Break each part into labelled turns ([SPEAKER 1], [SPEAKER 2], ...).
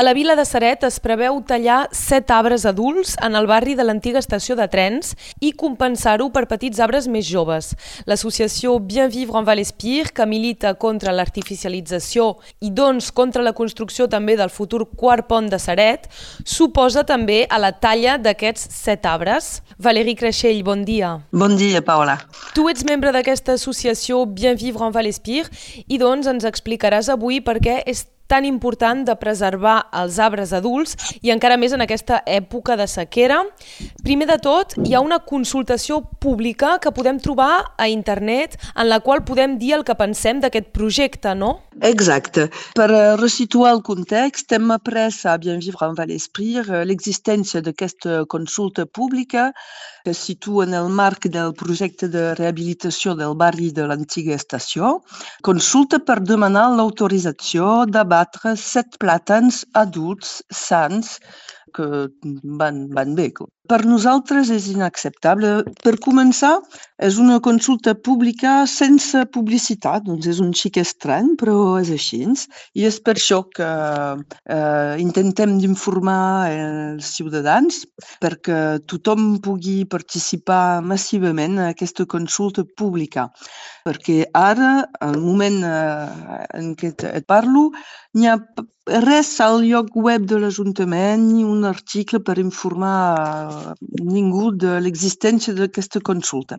[SPEAKER 1] A la vila de Saret es preveu tallar set arbres adults en el barri de l'antiga estació de trens i compensar-ho per petits arbres més joves. L'associació Bien Vivre en Val-Espir, que milita contra l'artificialització i doncs contra la construcció també del futur quart pont de Saret, suposa també a la talla d'aquests set arbres. Valérie Creixell, bon dia.
[SPEAKER 2] Bon dia, Paola.
[SPEAKER 1] Tu ets membre d'aquesta associació Bien Vivre en Val-Espir i doncs ens explicaràs avui per què és tan important de preservar els arbres adults i encara més en aquesta època de sequera. Primer de tot, hi ha una consultació pública que podem trobar a internet en la qual podem dir el que pensem d'aquest projecte, no?
[SPEAKER 2] Exacte. Per resituar el context, hem après a Bien Vivre en Val-Esprit eh, l'existència d'aquesta consulta pública que es situa en el marc del projecte de rehabilitació del barri de l'antiga estació. Consulta per demanar l'autorització d'abat batre set plàtans adults sants que van, van bé. Per nosaltres és inacceptable. Per començar, és una consulta pública sense publicitat, doncs és un xic estrany, però és així. I és per això que eh, intentem d'informar els ciutadans perquè tothom pugui participar massivament en aquesta consulta pública. Perquè ara, al moment eh, en què et parlo, n'hi ha res al lloc web de l'Ajuntament ni un article per informar ningú de l'existència d'aquesta consulta.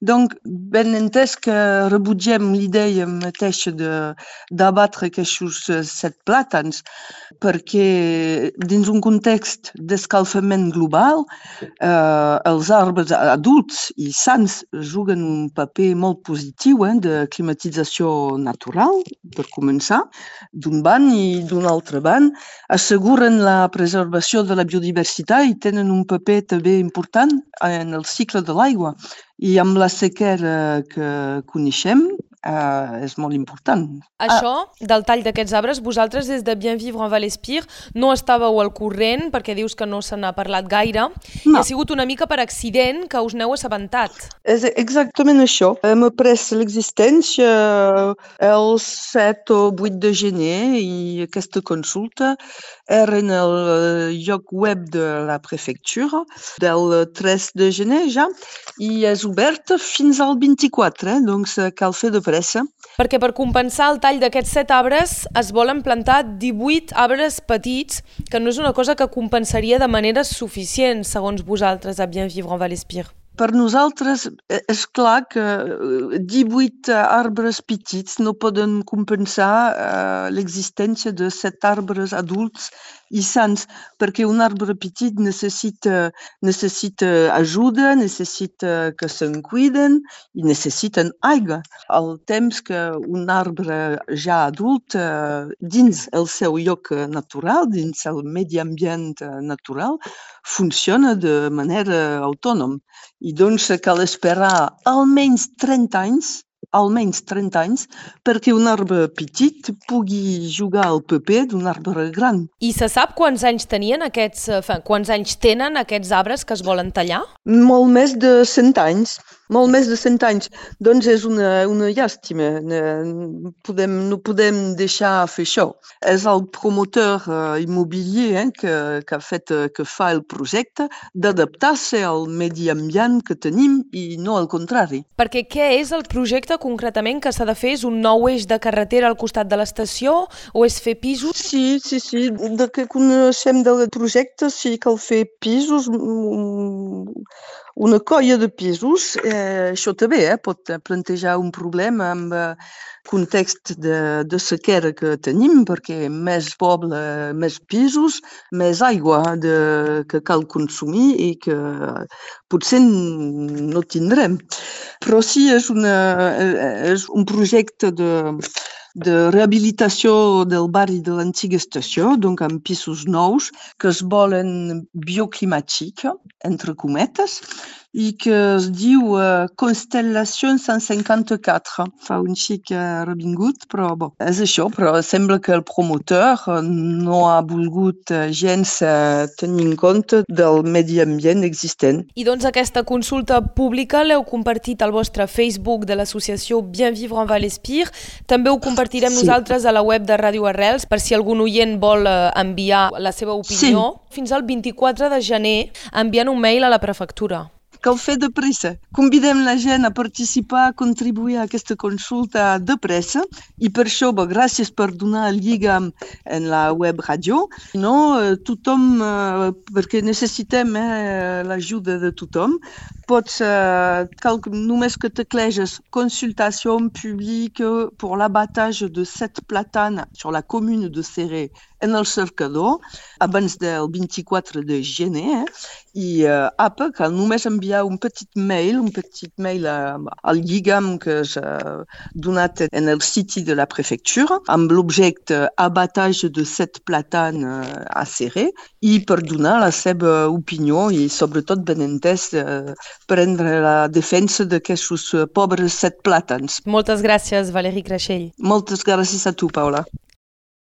[SPEAKER 2] Donc, ben entès que rebutgem l'idea mateixa d'abatre aquests set plàtans perquè dins un context d'escalfament global eh, els arbres adults i sants juguen un paper molt positiu eh, de climatització natural, per començar, d'un banc i d'un altre banc, asseguren la preservació de la biodiversitat i tenen un paper també important en el cicle de l'aigua. I amb la sequera que coneixem, eh, és molt important.
[SPEAKER 1] Això, del tall d'aquests arbres, vosaltres des de Bien Vivre en Val-Espir no estàveu al corrent, perquè dius que no se n'ha parlat gaire, no. i ha sigut una mica per accident que us n'heu assabentat.
[SPEAKER 2] És exactament això. Hem après l'existència el 7 o 8 de gener i aquesta consulta era en el lloc web de la prefectura del 3 de gener ja i és oberta fins al 24, eh? doncs cal fer de pressa.
[SPEAKER 1] Perquè per compensar el tall d'aquests set arbres es volen plantar 18 arbres petits, que no és una cosa que compensaria de manera suficient, segons vosaltres, a Bien Vivre en Val-Espir.
[SPEAKER 2] Per nosaltres eh, és clar que 18 eh, arbres petits no poden compensar eh, l'existència de set arbres adults i sants, perquè un arbre petit necessita, necessita ajuda, necessita que se'n cuiden i necessiten aigua. Al temps que un arbre ja adult, dins el seu lloc natural, dins el medi ambient natural, funciona de manera autònoma. I doncs cal esperar almenys 30 anys almenys 30 anys perquè un arbre petit pugui jugar al paper d'un arbre gran.
[SPEAKER 1] I se sap quants anys tenien aquests, eh, quants anys tenen aquests arbres que es volen tallar?
[SPEAKER 2] Molt més de 100 anys molt més de 100 anys. Doncs és una, una llàstima. Podem, no podem deixar fer això. És el promotor uh, immobilier eh, que, que, ha fet, uh, que fa el projecte d'adaptar-se al medi ambient que tenim i no al contrari.
[SPEAKER 1] Perquè què és el projecte concretament que s'ha de fer? És un nou eix de carretera al costat de l'estació o és fer pisos?
[SPEAKER 2] Sí, sí, sí. De que coneixem del projecte sí cal fer pisos, una colla de pisos, eh, això també eh, pot plantejar un problema amb el eh, context de, de sequera que tenim, perquè més poble, més pisos, més aigua de, que cal consumir i que potser no tindrem. Però sí, és, una, eh, és un projecte de, de rehabilitació del barri de l'antiga estació, donc amb pisos nous que es volen bioclimàtics, entre cometes, i que es diu uh, Constellation 154. Fa un xic uh, revingut, però bon, és això, però sembla que el promotor no ha volgut gens uh, tenir en compte del medi ambient existent.
[SPEAKER 1] I doncs aquesta consulta pública l'heu compartit al vostre Facebook de l'associació Bien Vivre en Valespir. També ho compartirem sí. nosaltres a la web de Ràdio Arrels per si algun oient vol enviar la seva opinió. Sí. Fins al 24 de gener enviant un mail a la prefectura
[SPEAKER 2] cal fer de pressa. Convidem la gent a participar, a contribuir a aquesta consulta de pressa i per això, bo, gràcies per donar el en la web ràdio. No, tothom, eh, perquè necessitem eh, l'ajuda de tothom, pots, eh, cal només que tecleges consultació publique pour l'abattage de set platanes sur la commune de Serré en el cercador abans del 24 de gener eh? i eh, apa, cal només enviar un petit mail, un petit mail a, al lligam que s'ha donat en el siti de la prefectura amb l'objecte abattage de set platanes eh, a i per donar la seva opinió i sobretot ben entès eh, prendre la defensa d'aquests pobres set plàtans.
[SPEAKER 1] Moltes gràcies, Valérie Creixell.
[SPEAKER 2] Moltes gràcies a tu, Paula.